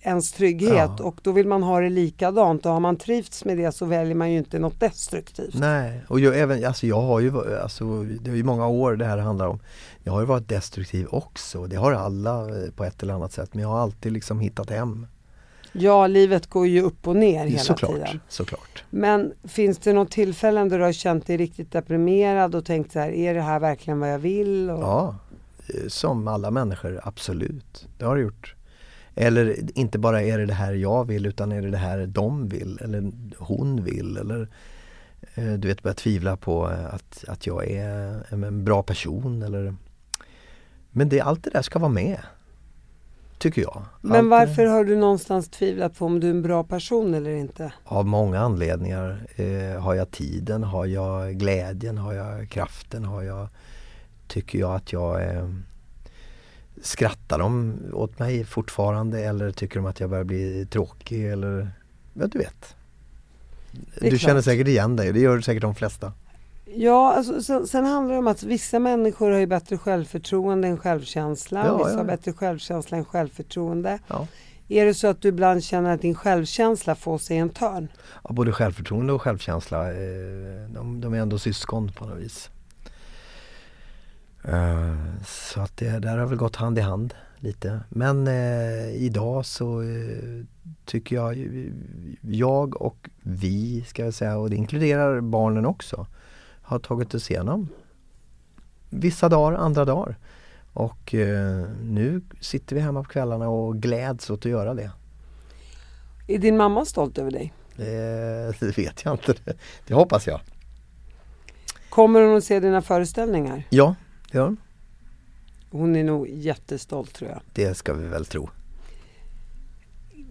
ens trygghet
Ja.
och då vill man ha det likadant och har man trivts med det så väljer man ju inte något destruktivt.
Nej, och jag, även, alltså jag har ju, alltså, det är ju många år det här handlar om. Jag har ju varit destruktiv också, det har alla eh, på ett eller annat sätt. Men jag har alltid liksom hittat hem.
Ja, livet går ju upp och ner hela
såklart,
tiden.
såklart.
Men finns det något tillfällen då du har känt dig riktigt deprimerad och tänkt så här, är det här verkligen vad jag vill? Och...
Ja, eh, som alla människor, absolut. Det har det gjort. Eller inte bara är det det här jag vill utan är det det här de vill eller hon vill eller eh, du vet börja tvivla på eh, att, att jag är en- en bra person eller Men det, allt det där ska vara med. Tycker jag.
Men
Allt
varför har du någonstans tvivlat på om du är en bra person eller inte?
Av många anledningar. Eh, har jag tiden? Har jag glädjen? Har jag kraften? Har jag, tycker jag att jag eh, Skrattar de åt mig fortfarande eller tycker de att jag börjar bli tråkig eller Ja du vet. Du känner
klart.
säkert igen dig, det gör säkert de flesta.
Ja, alltså, sen, sen handlar det om att vissa människor har ju bättre självförtroende än självkänsla.
Ja,
vissa
ja.
har bättre självkänsla än självförtroende.
Ja.
Är det så att du ibland känner att din självkänsla får sig en törn?
Ja, både självförtroende och självkänsla, eh, de, de är ändå syskon på något vis. Eh, Så att det där har väl gått hand i hand lite. Men eh, idag så tycker jag, jag och vi ska jag säga, och det inkluderar barnen också, har tagit oss igenom vissa dagar, andra dagar. Och eh, nu sitter vi hemma på kvällarna och gläds åt att göra det.
Är din mamma stolt över dig?
Det, det vet jag inte. Det, det hoppas jag.
Kommer hon att se dina föreställningar?
Ja, det gör hon.
Hon är nog jättestolt tror jag.
Det ska vi väl tro.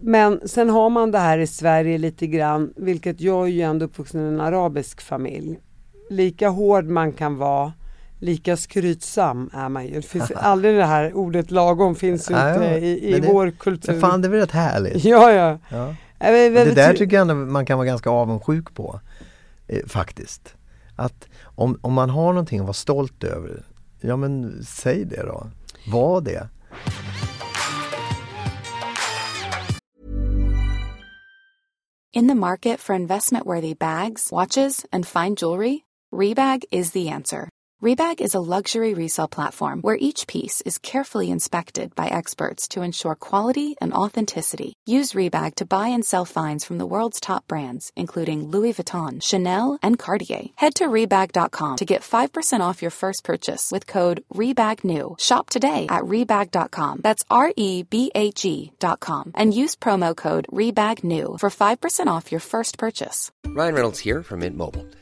Men sen har man det här i Sverige lite grann, vilket jag är ju ändå uppvuxen i en arabisk familj. Lika hård man kan vara, lika skrytsam är man ju. Det finns aldrig det här ordet lagom finns ju inte
ja.
i, i
Men det-
vår kultur.
Men fan det är väl rätt härligt?
Ja, ja.
Ja.
Jag vet-
Det där tycker jag ändå man kan vara ganska avundsjuk på. Eh, faktiskt. Att om, om man har någonting att vara stolt över, ja men säg det då. Var det.
In the market for investment worthy bags, watches, and fine jewelry, Rebag is the answer. Rebag is a luxury resale platform where each piece is carefully inspected by experts to ensure quality and authenticity. Use Rebag to buy and sell finds from the world's top brands, including Louis Vuitton, Chanel, and Cartier. Head to Rebag.com to get 5% off your first purchase with code REBAGNEW. Shop today at Rebag.com. That's R E B A G.com. And use promo code REBAGNEW for 5% off your first purchase.
Ryan Reynolds here from Mint Mobile.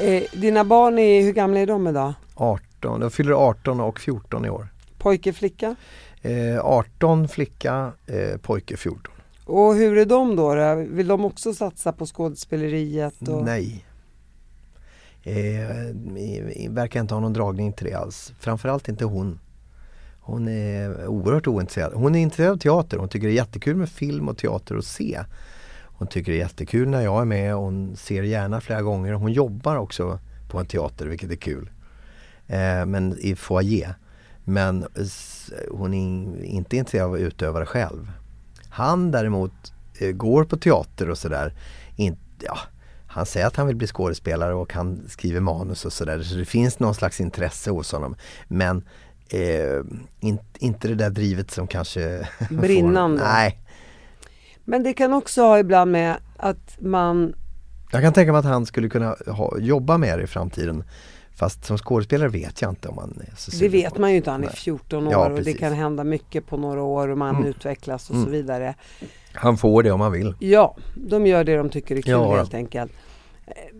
Eh, dina barn, är, hur gamla är de idag?
18, de fyller 18 och 14 i år.
Pojke, flicka?
Eh, 18 flicka, eh, pojke 14.
Och hur är de då, då? Vill de också satsa på skådespeleriet? Och...
Nej. Eh, verkar inte ha någon dragning till det alls. Framförallt inte hon. Hon är oerhört ointresserad. Hon är intresserad av teater. Hon tycker det är jättekul med film och teater att se. Hon tycker det är jättekul när jag är med. Hon ser gärna flera gånger. Hon jobbar också på en teater vilket är kul. Eh, men i foyer. Men hon är in- inte intresserad av att utöva det själv. Han däremot eh, går på teater och sådär. Ja, han säger att han vill bli skådespelare och han skriver manus och sådär. Så det finns någon slags intresse hos honom. Men eh, in, inte det där drivet som kanske får-
Brinnande.
Nej.
Men det kan också ha ibland med att man
Jag kan tänka mig att han skulle kunna ha, jobba med det i framtiden. Fast som skådespelare vet jag inte om han är så
Det vet man ju inte, han är
Nej.
14 år
Ja,
och det kan hända mycket på några år och man
Mm.
utvecklas och så
Mm.
vidare.
Han får det om han vill.
Ja, de gör det de tycker är kul
Ja.
helt enkelt.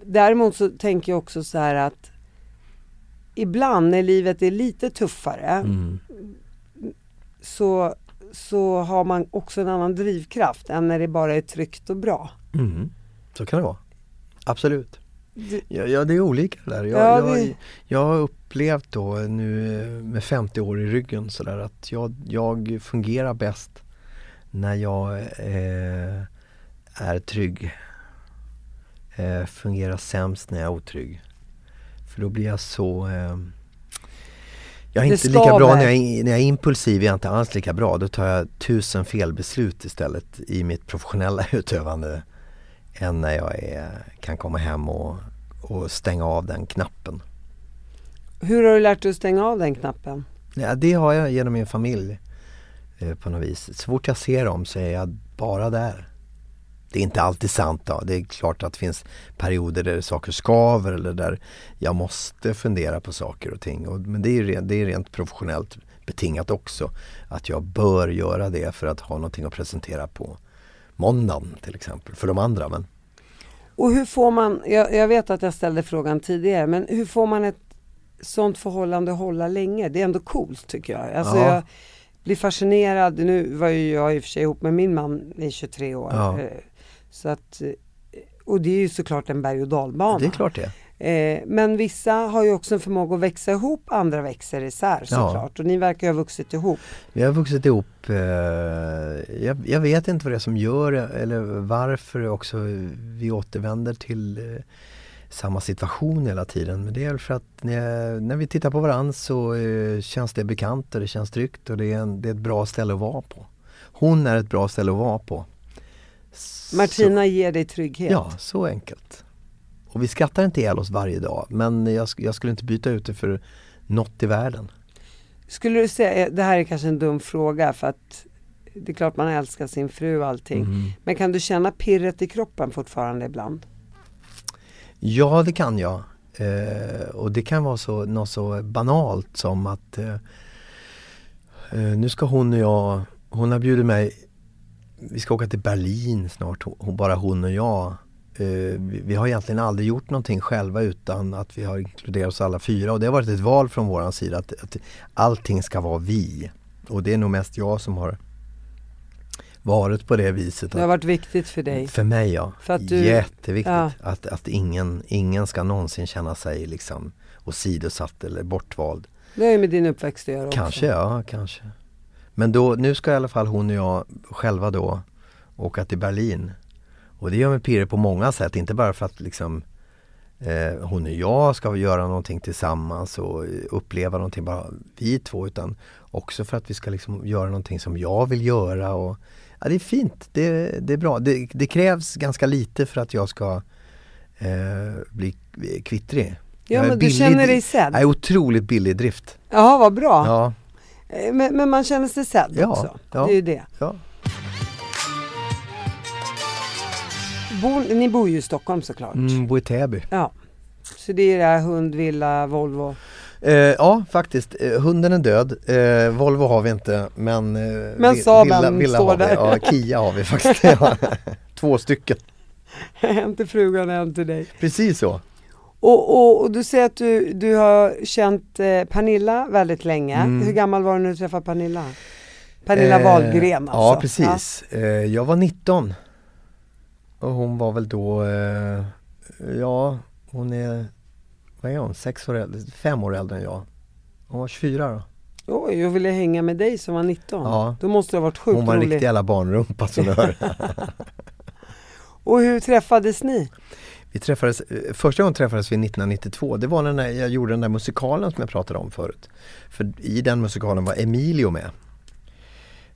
Däremot så tänker jag också så här att ibland när livet är lite tuffare
Mm.
så, så har man också en annan drivkraft än när det bara är tryggt och bra.
Mm. Så kan det vara. Absolut. Ja, ja det är olika det där. Jag,
Ja,
jag,
det-
jag har upplevt då nu eh, med 50 år i ryggen sådär att jag, jag fungerar bäst när jag eh, är trygg. Eh, fungerar sämst när jag är otrygg. För då blir jag så eh, jag är inte lika bra när jag, är- när jag är impulsiv, är jag inte alls lika bra. Då tar jag tusen felbeslut istället i mitt professionella utövande än när jag är, kan komma hem och, och stänga av den knappen.
Hur har du lärt dig att stänga av den knappen?
Ja, det har jag genom min familj eh, på något vis. Så fort jag ser dem så är jag bara där. Det är inte alltid sant då. Det är klart att det finns perioder där saker skaver eller där jag måste fundera på saker och ting. Och, men det är, rent, det är rent professionellt betingat också. Att jag bör göra det för att ha någonting att presentera på måndagen till exempel. För de andra. Men
Och hur får man, jag, jag vet att jag ställde frågan tidigare, men hur får man ett sånt förhållande hålla länge? Det är ändå coolt tycker jag. Alltså
Ja.
jag blir fascinerad, nu var ju jag i och för sig ihop med min man i 23 år.
Ja.
Så att, eh, och det är ju såklart en berg och dalbana.
det är klart det.
Eh, men vissa har ju också en förmåga att växa ihop, andra växer isär såklart. Och ni verkar ju ha vuxit ihop.
Vi har vuxit ihop. Eh, jag, jag vet inte vad det är som gör eller varför också vi återvänder till eh, samma situation hela tiden. Men det är för att när, när vi tittar på varandra så känns det bekant och det känns tryggt och det är, en, det är ett bra ställe att vara på. Hon är ett bra ställe att vara på. Så-
Martina ger dig trygghet.
Ja, så enkelt. Och vi skrattar inte ihjäl oss varje dag men jag, jag skulle inte byta ut det för något i världen.
Skulle du säga, det här är kanske en dum fråga för att det är klart man älskar sin fru och allting.
Mm.
Men kan du känna pirret i kroppen fortfarande ibland?
Ja, det kan jag. Eh, och det kan vara så, något så banalt som att eh, eh, nu ska hon och jag, hon har bjudit mig, vi ska åka till Berlin snart, bara hon och jag. Eh, vi, har egentligen aldrig gjort någonting själva utan att vi har inkluderat oss alla fyra och det har varit ett val från våran sida att, att allting ska vara vi. Och det är nog mest jag som har varit på det viset.
Det har varit viktigt för dig.
För mig ja.
För att du-
Jätteviktigt
ja.
att, att ingen, ingen ska någonsin känna sig liksom åsidosatt eller bortvald.
Det ju med din uppväxt att göra
Kanske
också.
ja, kanske. Men då, nu ska i alla fall hon och jag själva då åka till Berlin. Och det gör mig pirrig på många sätt, inte bara för att liksom eh, hon och jag ska göra någonting tillsammans och uppleva någonting bara vi två utan också för att vi ska liksom göra någonting som jag vill göra. Och, ja, det är fint, det, det är bra. Det, det krävs ganska lite för att jag ska eh, bli kvittrig.
Ja,
Jag
men du
billig-
känner dig sedd.
Jag är otroligt billig i drift.
Ja, vad bra.
Ja,
Men, men man känner sig sedd
Ja,
också.
ja.
Det är ju det.
ja.
Bor, ni bor ju i Stockholm såklart.
Mm, bor i Täby.
Ja. Så det är det här hund, villa, Volvo.
Eh, ja faktiskt, eh, hunden är död. Eh, Volvo har vi inte men, eh,
Men
vi-
Saaben
villa,
står
har vi.
där.
Ja, Kia har vi faktiskt. Två stycken.
en till frugan och en till dig.
Precis så.
Och, och, och du säger att du, du har känt eh, Pernilla väldigt länge.
Mm.
Hur gammal var du när du träffade Pernilla? Pernilla
Eh,
Wahlgren alltså.
Ja precis. Eh, jag var 19. Och hon var väl då, eh, ja hon är, vad är hon, sex år äldre, fem år äldre än jag. Hon var 24 då.
Oj, jag ville hänga med dig som var 19.
Ja.
Då måste det ha varit sjukt
Hon var en riktig jävla barnrumpa som du hör.
Och hur träffades ni?
Vi träffades, eh, första gången träffades vi 1992. Det var när jag gjorde den där musikalen som jag pratade om förut. För i den musikalen var Emilio med.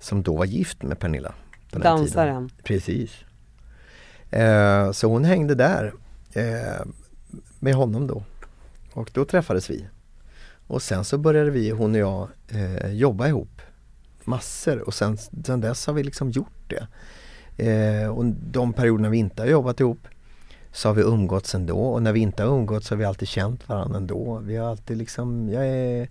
Som då var gift med Pernilla.
Dansaren.
Precis. Eh, så hon hängde där eh, med honom då. Och då träffades vi. Och sen så började vi, hon och jag, eh, jobba ihop. Massor och sen, sen dess har vi liksom gjort det. Eh, och de perioderna vi inte har jobbat ihop så har vi umgåtts ändå och när vi inte har umgåtts så har vi alltid känt varandra ändå. Vi har alltid liksom, jag är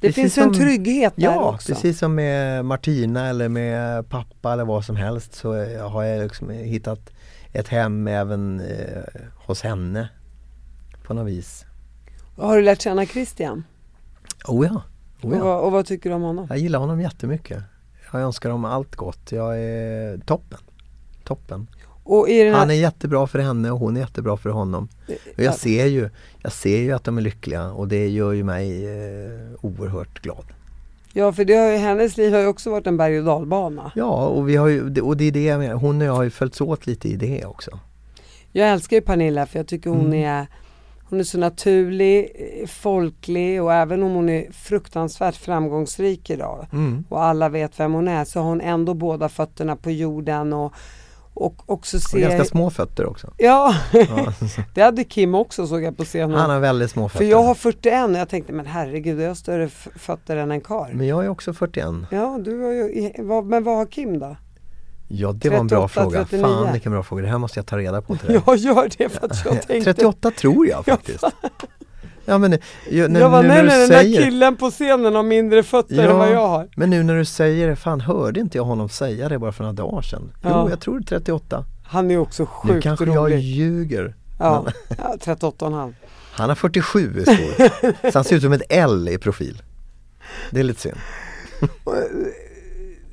Det finns ju en
som-
trygghet där
Ja,
också.
precis som med Martina eller med pappa eller vad som helst så har jag liksom hittat ett hem även eh, hos henne på något vis.
Har du lärt känna Christian?
Oh ja. Oh
Och,
ja.
vad, och vad tycker du om honom?
Jag gillar honom jättemycket. Jag önskar dem allt gott. Jag är toppen. Toppen.
Här,
Han är jättebra för henne och hon är jättebra för honom. Och jag ser ju, jag ser ju att de är lyckliga och det gör ju mig eh, oerhört glad.
Ja, för det har ju, hennes liv har ju också varit en berg och dalbana.
Ja, och, vi har ju, och det är det jag menar. Hon och jag har ju följts åt lite i det också.
Jag älskar ju Pernilla för jag tycker hon
Mm.
är hon är så naturlig, eh, folklig och även om hon är fruktansvärt framgångsrik idag
Mm.
och alla vet vem hon är så har hon ändå båda fötterna på jorden och, och också
Och
ser...
ganska små fötter också.
Ja, det hade Kim också såg jag på scenen.
Han har väldigt små fötter.
För jag har 41 och jag tänkte men herregud jag har större fötter än en karl.
Men jag är också 41.
Ja, du har ju, men vad har Kim då?
Ja, det var en bra
38,
fråga.
39.
Fan vilken bra fråga. Det här måste jag ta reda på till dig.
Jag gör det för att jag tänkte
38 tror jag faktiskt. Ja men ju, nu,
Jag var
nu
nej
när du
nej den
säger
där killen på scenen har mindre fötter än vad jag har.
Men nu när du säger det, fan hörde inte jag honom säga det bara för några dagar sedan? Jo,
Ja.
jag tror det är 38.
Han är också
Nu
sjukt
kanske jag
rolig.
ljuger.
Ja,
Men
ja 38 och en halv.
han har 47 i. Så han ser ut som ett L i profil. Det är lite synd.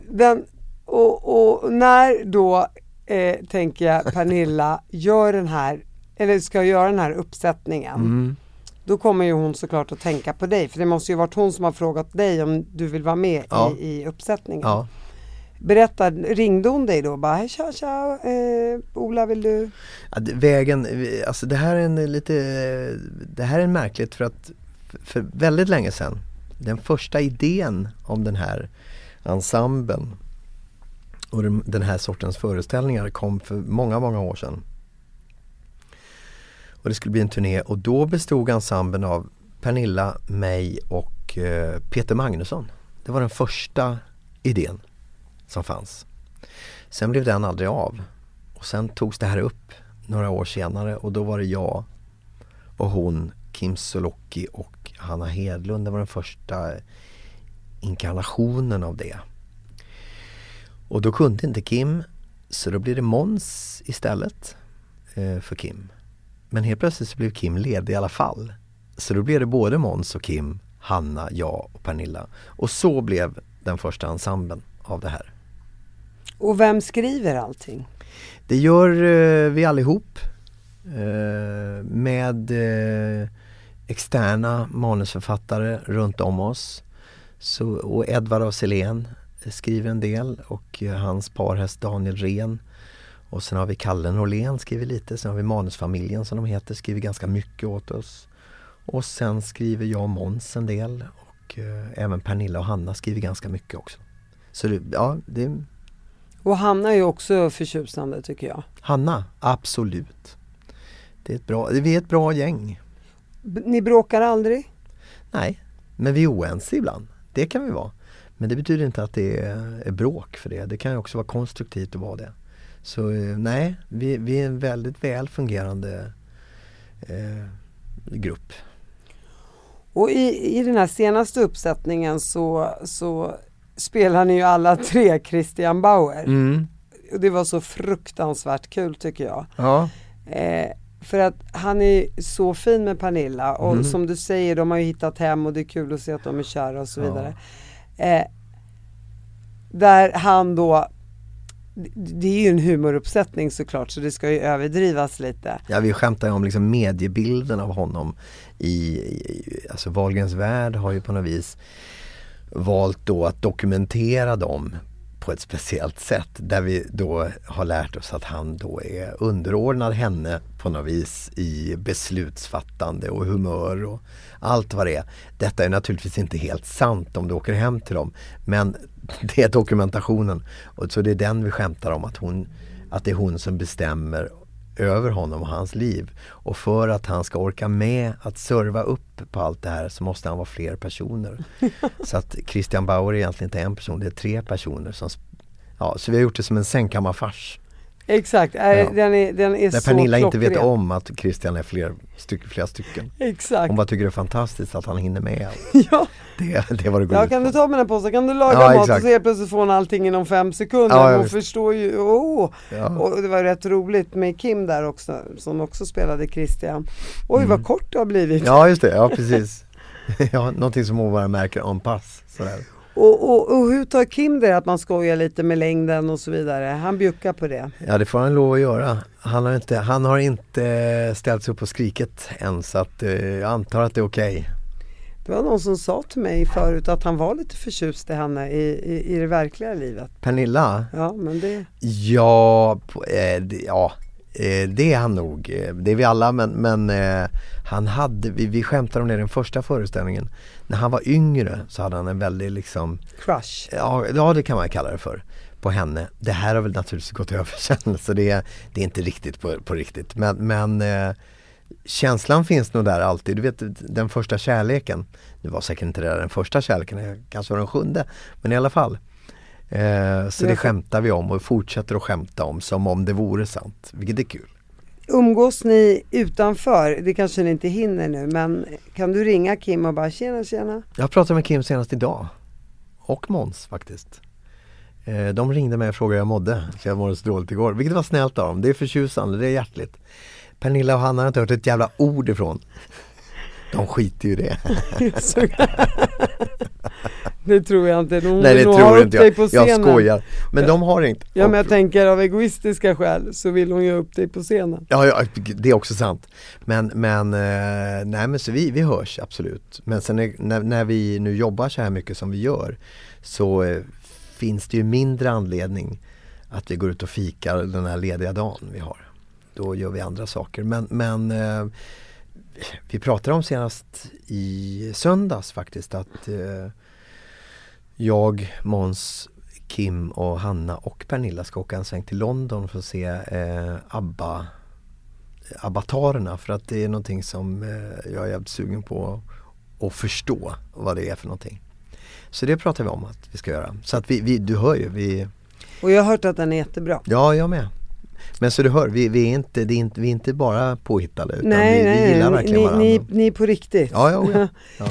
Den, och, och när då eh, tänker jag Pernilla gör den här, eller ska göra den här uppsättningen.
Mm.
Då kommer ju hon såklart att tänka på dig för det måste ju varit hon som har frågat dig om du vill vara med
Ja.
i, i uppsättningen.
Ja.
Berätta, ringde hon dig då bara, "Hej, tja tja, eh, Ola vill du?
Ja, det- vägen, alltså det här är en lite, det här är märkligt för att för väldigt länge sedan, den första idén om den här ensemblen och den- den här sortens föreställningar kom för många, många år sedan. Och det skulle bli en turné och då bestod ensemblen av Pernilla, mig och eh, Peter Magnusson. Det var den första idén som fanns. Sen blev den aldrig av. Och sen togs det här upp några år senare och då var det jag och hon, Kim Sulocki och Hanna Hedlund. Det var den första inkarnationen av det. Och då kunde inte Kim så då blev det Måns istället eh, för Kim. Men helt plötsligt så blev Kim ledig i alla fall. Så då blev det både Måns och Kim, Hanna, jag och Pernilla. Och så blev den första ensemblen av det här.
Och vem skriver allting?
Det gör eh, vi allihop eh, med eh, externa manusförfattare runt om oss. Så, och Edvard af Sillén skriver en del och hans parhäst Daniel Ren. Och sen har vi Kalle Norlén skriver lite, sen har vi Manusfamiljen som de heter, skriver ganska mycket åt oss. Och sen skriver jag och Måns en del och eh, även Pernilla och Hanna skriver ganska mycket också. Så det, ja, det,
Och Hanna är ju också förtjusande tycker jag.
Hanna, absolut. Det är ett bra, vi är ett bra gäng.
B- Ni bråkar aldrig?
Nej, men vi är oense ibland. Det kan vi vara. Men det betyder inte att det är, är bråk för det. Det kan ju också vara konstruktivt att vara det. Så eh, nej, vi, vi är en väldigt väl fungerande eh, grupp.
Och i, i den här senaste uppsättningen så, så spelar ni ju alla tre Christian Bauer.
Mm.
Och det var så fruktansvärt kul tycker jag.
Ja.
Eh, för att han är så fin med Pernilla och
Mm.
som du säger, de har ju hittat hem och det är kul att se att de är kära och så
Ja.
vidare. Eh, där han då, det- är ju en humoruppsättning såklart så det ska ju överdrivas lite.
Ja, vi skämtar ju om liksom mediebilden av honom i, i alltså Wahlgrens värld har ju på något vis valt då att dokumentera dem på ett speciellt sätt där vi då har lärt oss att han då är underordnad henne på något vis i beslutsfattande och humör och allt vad det är. Detta är naturligtvis inte helt sant om du åker hem till dem men det är dokumentationen och så det är den vi skämtar om att, hon, att det är hon som bestämmer över honom och hans liv. Och för att han ska orka med att serva upp på allt det här så måste han vara fler personer. så att Christian Bauer är egentligen inte en person, det är tre personer som Ja, så vi har gjort det som en sängkammarfars.
Exakt,
Ja.
den är, den är
Där
så
Pernilla inte vet om att Christian är fler, styck, flera stycken.
Exakt.
Hon bara tycker det är fantastiskt att han hinner med allt.
Ja,
Det, det var det går
ja
ut
kan
på.
du ta mina påsar, kan du laga
Ja,
mat och
exakt.
så helt plötsligt får hon allting inom fem sekunder.
Ja,
hon förstår ju, åh.
Ja.
Och det var rätt roligt med Kim där också, som också spelade Christian. Oj vad kort det har blivit.
Mm. Ja just det, ja precis. ja, någonting som hon bara märker en pass. Sådär.
Och, och, och hur tar Kim det att man skojar lite med längden och så vidare? Han bjuckar på det.
Ja det får han lov att göra. Han har inte, han har inte ställt sig upp och skrikit än så att eh, jag antar att det är okej.
Det var någon som sa till mig förut att han var lite förtjust i henne i, i, i det verkliga livet.
Pernilla?
Ja men det,
Ja, på- eh, det- ja eh, det är han nog. Eh, Det är vi alla men, men eh, han hade, vi, vi skämtade om det i den första föreställningen. När han var yngre så hade han en väldigt liksom,
crush.
ja, ja det kan man kalla det för, på henne. Det här har väl naturligtvis gått över sen så det, är- det är inte riktigt på, på riktigt. Men, men eh, känslan finns nog där alltid. Du vet den första kärleken. Det var säkert inte det där den första kärleken, kanske var den sjunde. Men i alla fall. Eh, så det skämtar vi om och fortsätter att skämta om som om det vore sant. Vilket är kul.
Umgås ni utanför? Det kanske ni inte hinner nu men kan du ringa Kim och bara tjena tjena?
Jag pratade med Kim senast idag. Och Måns faktiskt. Eh, de ringde mig och frågade hur jag mådde. För jag mådde så dåligt igår. Vilket var snällt av dem. Det är förtjusande, det är hjärtligt. Pernilla och Hanna har inte hört ett jävla ord ifrån. De skiter ju i det.
Det tror jag inte. De
Nej det
nog
tror inte jag. Jag skojar. Men de har inte.
Ja men jag tänker av egoistiska skäl så vill hon ju upp dig på scenen.
Ja, ja, det är också sant. Men, men, eh, nej, men så vi, vi hörs absolut. Men sen är, när, när vi nu jobbar så här mycket som vi gör så eh, finns det ju mindre anledning att vi går ut och fikar den här lediga dagen vi har. Då gör vi andra saker. Men, men eh, vi pratade om senast i söndags faktiskt att jag, Måns, Kim och Hanna och Pernilla ska åka en sväng till London för att se eh, ABBA Avatarerna för att det är någonting som eh, jag är jävligt sugen på att förstå vad det är för någonting. Så det pratar vi om att vi ska göra. Så att vi, vi du hör ju, vi,
Och jag har hört att den är jättebra.
ja jag med. Men så du hör, vi, vi, är, inte, är inte, vi är inte bara påhittade utan
nej,
vi, vi gillar
nej,
verkligen
ni,
varandra.
ni, ni är på riktigt.
Ja, ja, ja. ja.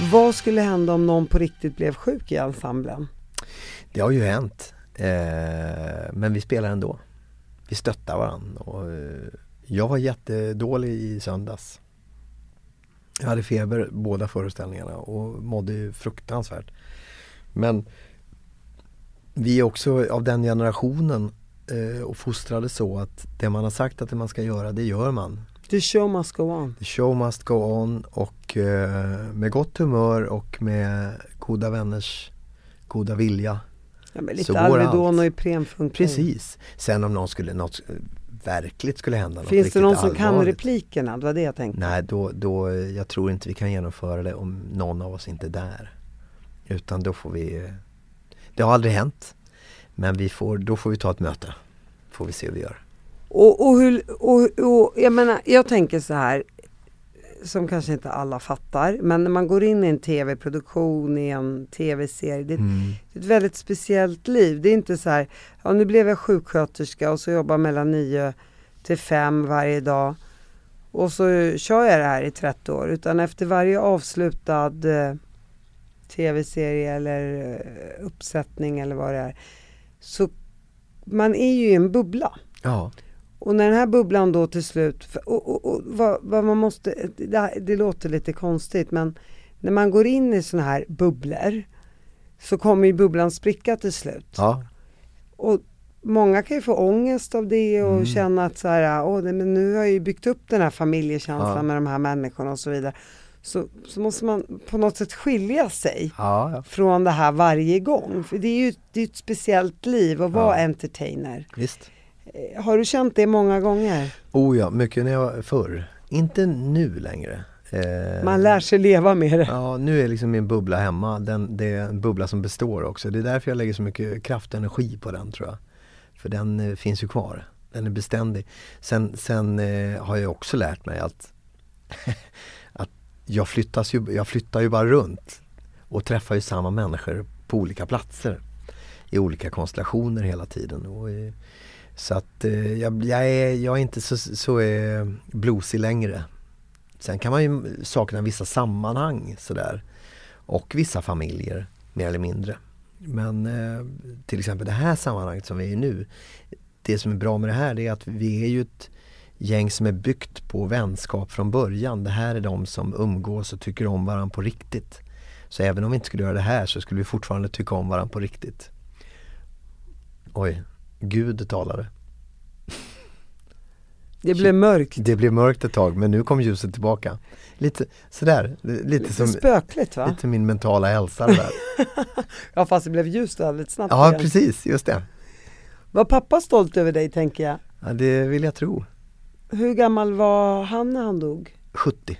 Vad skulle hända om någon på riktigt blev sjuk i ensemblen?
Det har ju hänt. Eh, men vi spelar ändå. Vi stöttar varandra. Och, eh, jag var jättedålig i söndags. Jag hade feber båda föreställningarna och mådde ju fruktansvärt. Men vi är också av den generationen eh, och fostrade så att det man har sagt att det man ska göra, det gör man.
The show must go on.
The show must go on och eh, med gott humör och med goda vänners goda vilja
Ja, men lite Alvedon och Ipren funkar.
Precis. Sen om någon skulle, något verkligt skulle hända något
Finns det
riktigt
någon som kan
allvarligt.
replikerna? Det var det jag tänkte.
Nej, då, då, jag tror inte vi kan genomföra det om någon av oss inte är där. Utan då får vi, det har aldrig hänt. Men vi får, då får vi ta ett möte. Får vi se hur vi gör.
Och, och, hur, och, och jag menar, jag tänker så här som kanske inte alla fattar, men när man går in i en tv-produktion, i en tv-serie, det,
Mm.
det är ett väldigt speciellt liv. Det är inte så här, ja nu blev jag sjuksköterska och så jobbar mellan nio till fem varje dag och så kör jag det här i 30 år, utan efter varje avslutad eh, tv-serie eller eh, uppsättning eller vad det är, så man är ju i en bubbla.
Ja,
Och när den här bubblan då till slut, för- och, och, och vad, vad man måste, det, det låter lite konstigt men när man går in i sådana här bubblor så kommer ju bubblan spricka till slut.
ja,
Och många kan ju få ångest av det och
Mm.
känna att så här, åh, men nu har jag ju byggt upp den här familjekänslan
Ja.
med de här människorna och så vidare. Så, så måste man på något sätt skilja sig
ja, ja.
från det här varje gång. För det är ju det är ett speciellt liv att vara entertainer.
visst.
Eh, Har du känt det många gånger?
Oh ja, mycket när jag var förr. Inte nu längre. Eh,
Man lär sig leva med det.
Ja, nu är liksom min bubbla hemma. Den, det är en bubbla som består också. Det är därför jag lägger så mycket kraft och energi på den tror jag. För den eh, finns ju kvar. Den är beständig. Sen, sen eh, har jag också lärt mig att, att jag, flyttas ju, jag flyttar ju bara runt och träffar ju samma människor på olika platser. i olika konstellationer hela tiden. Och, eh, så att eh, jag, jag, är, jag är inte så, så eh, bluesig längre. Sen kan man ju sakna vissa sammanhang sådär. Och vissa familjer, mer eller mindre. Men eh, till exempel det här sammanhanget som vi är i nu. Det som är bra med det här är att vi är ju ett gäng som är byggt på vänskap från början. Det här är de som umgås och tycker om varandra på riktigt. Så även om vi inte skulle göra det här så skulle vi fortfarande tycka om varandra på riktigt. Oj, Gud talade.
Det blev mörkt.
Det blev mörkt ett tag men nu kom ljuset tillbaka. Lite sådär, lite,
Lite
som
spökligt va?
lite min mentala hälsa där.
Ja fast det blev ljust väldigt snabbt
Ja
igen.
precis, just det.
Var pappa stolt över dig tänker jag?
Ja, det vill jag tro.
Hur gammal var han när han dog?
70.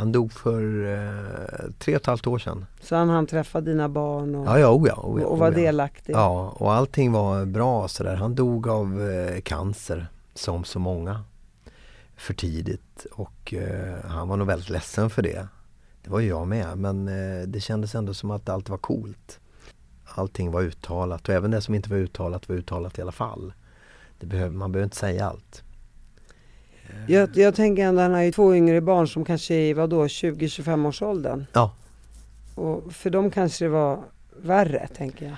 Han dog för eh, tre och ett halvt år sedan.
Så han hann träffa dina barn och,
Ja, ja, oh ja, oh
och, och var
oh
delaktig?
Ja, och allting var bra sådär. Han dog av eh, cancer, som så många, för tidigt. Och eh, han var nog väldigt ledsen för det. Det var ju jag med, men eh, det kändes ändå som att allt var coolt. Allting var uttalat och även det som inte var uttalat var uttalat i alla fall. Behöver, man behöver inte säga allt.
Jag, jag tänker ändå, han har ju två yngre barn som kanske är vadå, 20-25 års åldern.
Ja,
Och för dem kanske det var värre, tänker jag.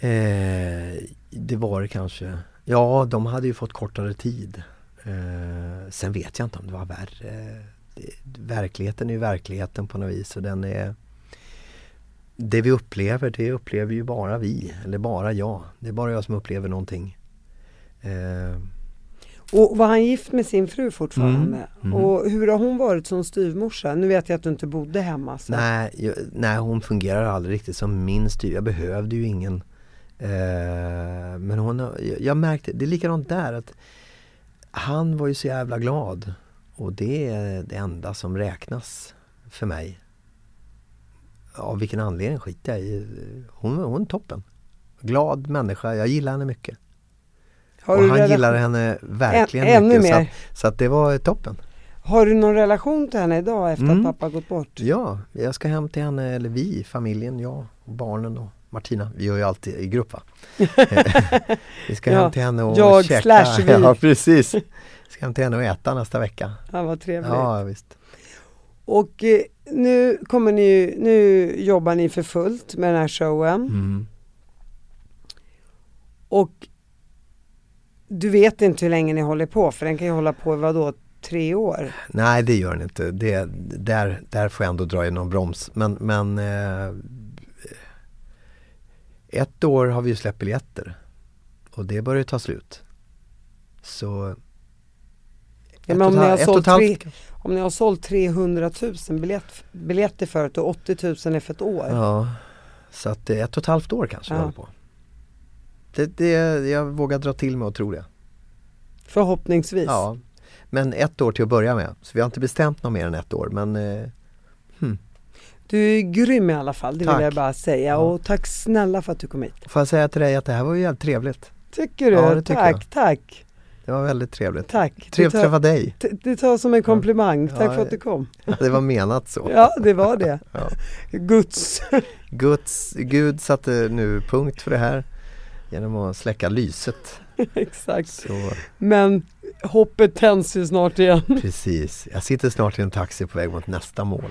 Eh, det var det kanske. Ja, de hade ju fått kortare tid. Eh, sen vet jag inte om det var värre. Det, verkligheten är ju verkligheten på något vis och den är Det vi upplever, det upplever ju bara vi, eller bara jag. Det är bara jag som upplever någonting. Eh,
Och var han gift med sin fru fortfarande?
Mm, mm.
Och hur har hon varit som styvmorsa? Nu vet jag att du inte bodde hemma. Så.
nej, jag, nej, hon fungerar aldrig riktigt som min styr. Jag behövde ju ingen. Eh, men hon, jag, jag märkte, det är likadant där att han var ju så jävla glad. Och det är det enda som räknas för mig. Av vilken anledning skiter jag i. Hon, hon är toppen. Glad människa, jag gillar henne mycket. Och han
relation-
henne verkligen
Än- ännu
mycket. Så
mer.
att, så att det var toppen.
Har du någon relation till henne idag efter
Mm.
att pappa gått bort?
Ja, jag ska hem till henne, eller vi, familjen, jag och barnen och Martina. Vi gör ju alltid i grupp va? vi ska
Ja,
hem till henne och
jag
käka.
slash vi.
Ja, precis. Vi ska hem till henne och äta nästa vecka.
Han var trevlig.
Ja, visst.
Och eh, nu kommer ni nu jobbar ni för fullt med den här showen.
Mm.
Och du vet inte hur länge ni håller på för den kan ju hålla på i vadå, tre år?
Nej, det gör den inte. Det, där, där får jag ändå dra i någon broms. Men, men eh, ett år har vi ju släppt biljetter. Och det börjar ju ta slut. Så
Ja, men om, ni har sålt tre, om ni har sålt 300 000 biljett, biljetter förut och 80 000 är för ett år.
Ja, så att ett och ett halvt år kanske vi
Ja.
håller på. Det, det, jag vågar dra till med och tro det.
Förhoppningsvis.
Ja, men ett år till att börja med. Så vi har inte bestämt något mer än ett år. Men eh,
Du är grym i alla fall, det
Tack.
vill jag bara säga.
Ja.
Och tack snälla för att du kom hit.
får jag säga till dig att det här var ju jävligt trevligt.
Tycker du?
Ja, det tycker
tack,
jag.
tack.
Det var väldigt trevligt.
Tack.
Trevligt att träffa dig.
Det tar som en komplimang.
Ja,
Tack för
ja.
att du kom.
Det var menat så.
Ja, det var det.
Ja.
Guds.
Guds, Gud satte nu punkt för det här genom att släcka lyset.
Exakt.
Så
Men hoppet tänds ju snart igen.
precis, jag sitter snart i en taxi på väg mot nästa mål.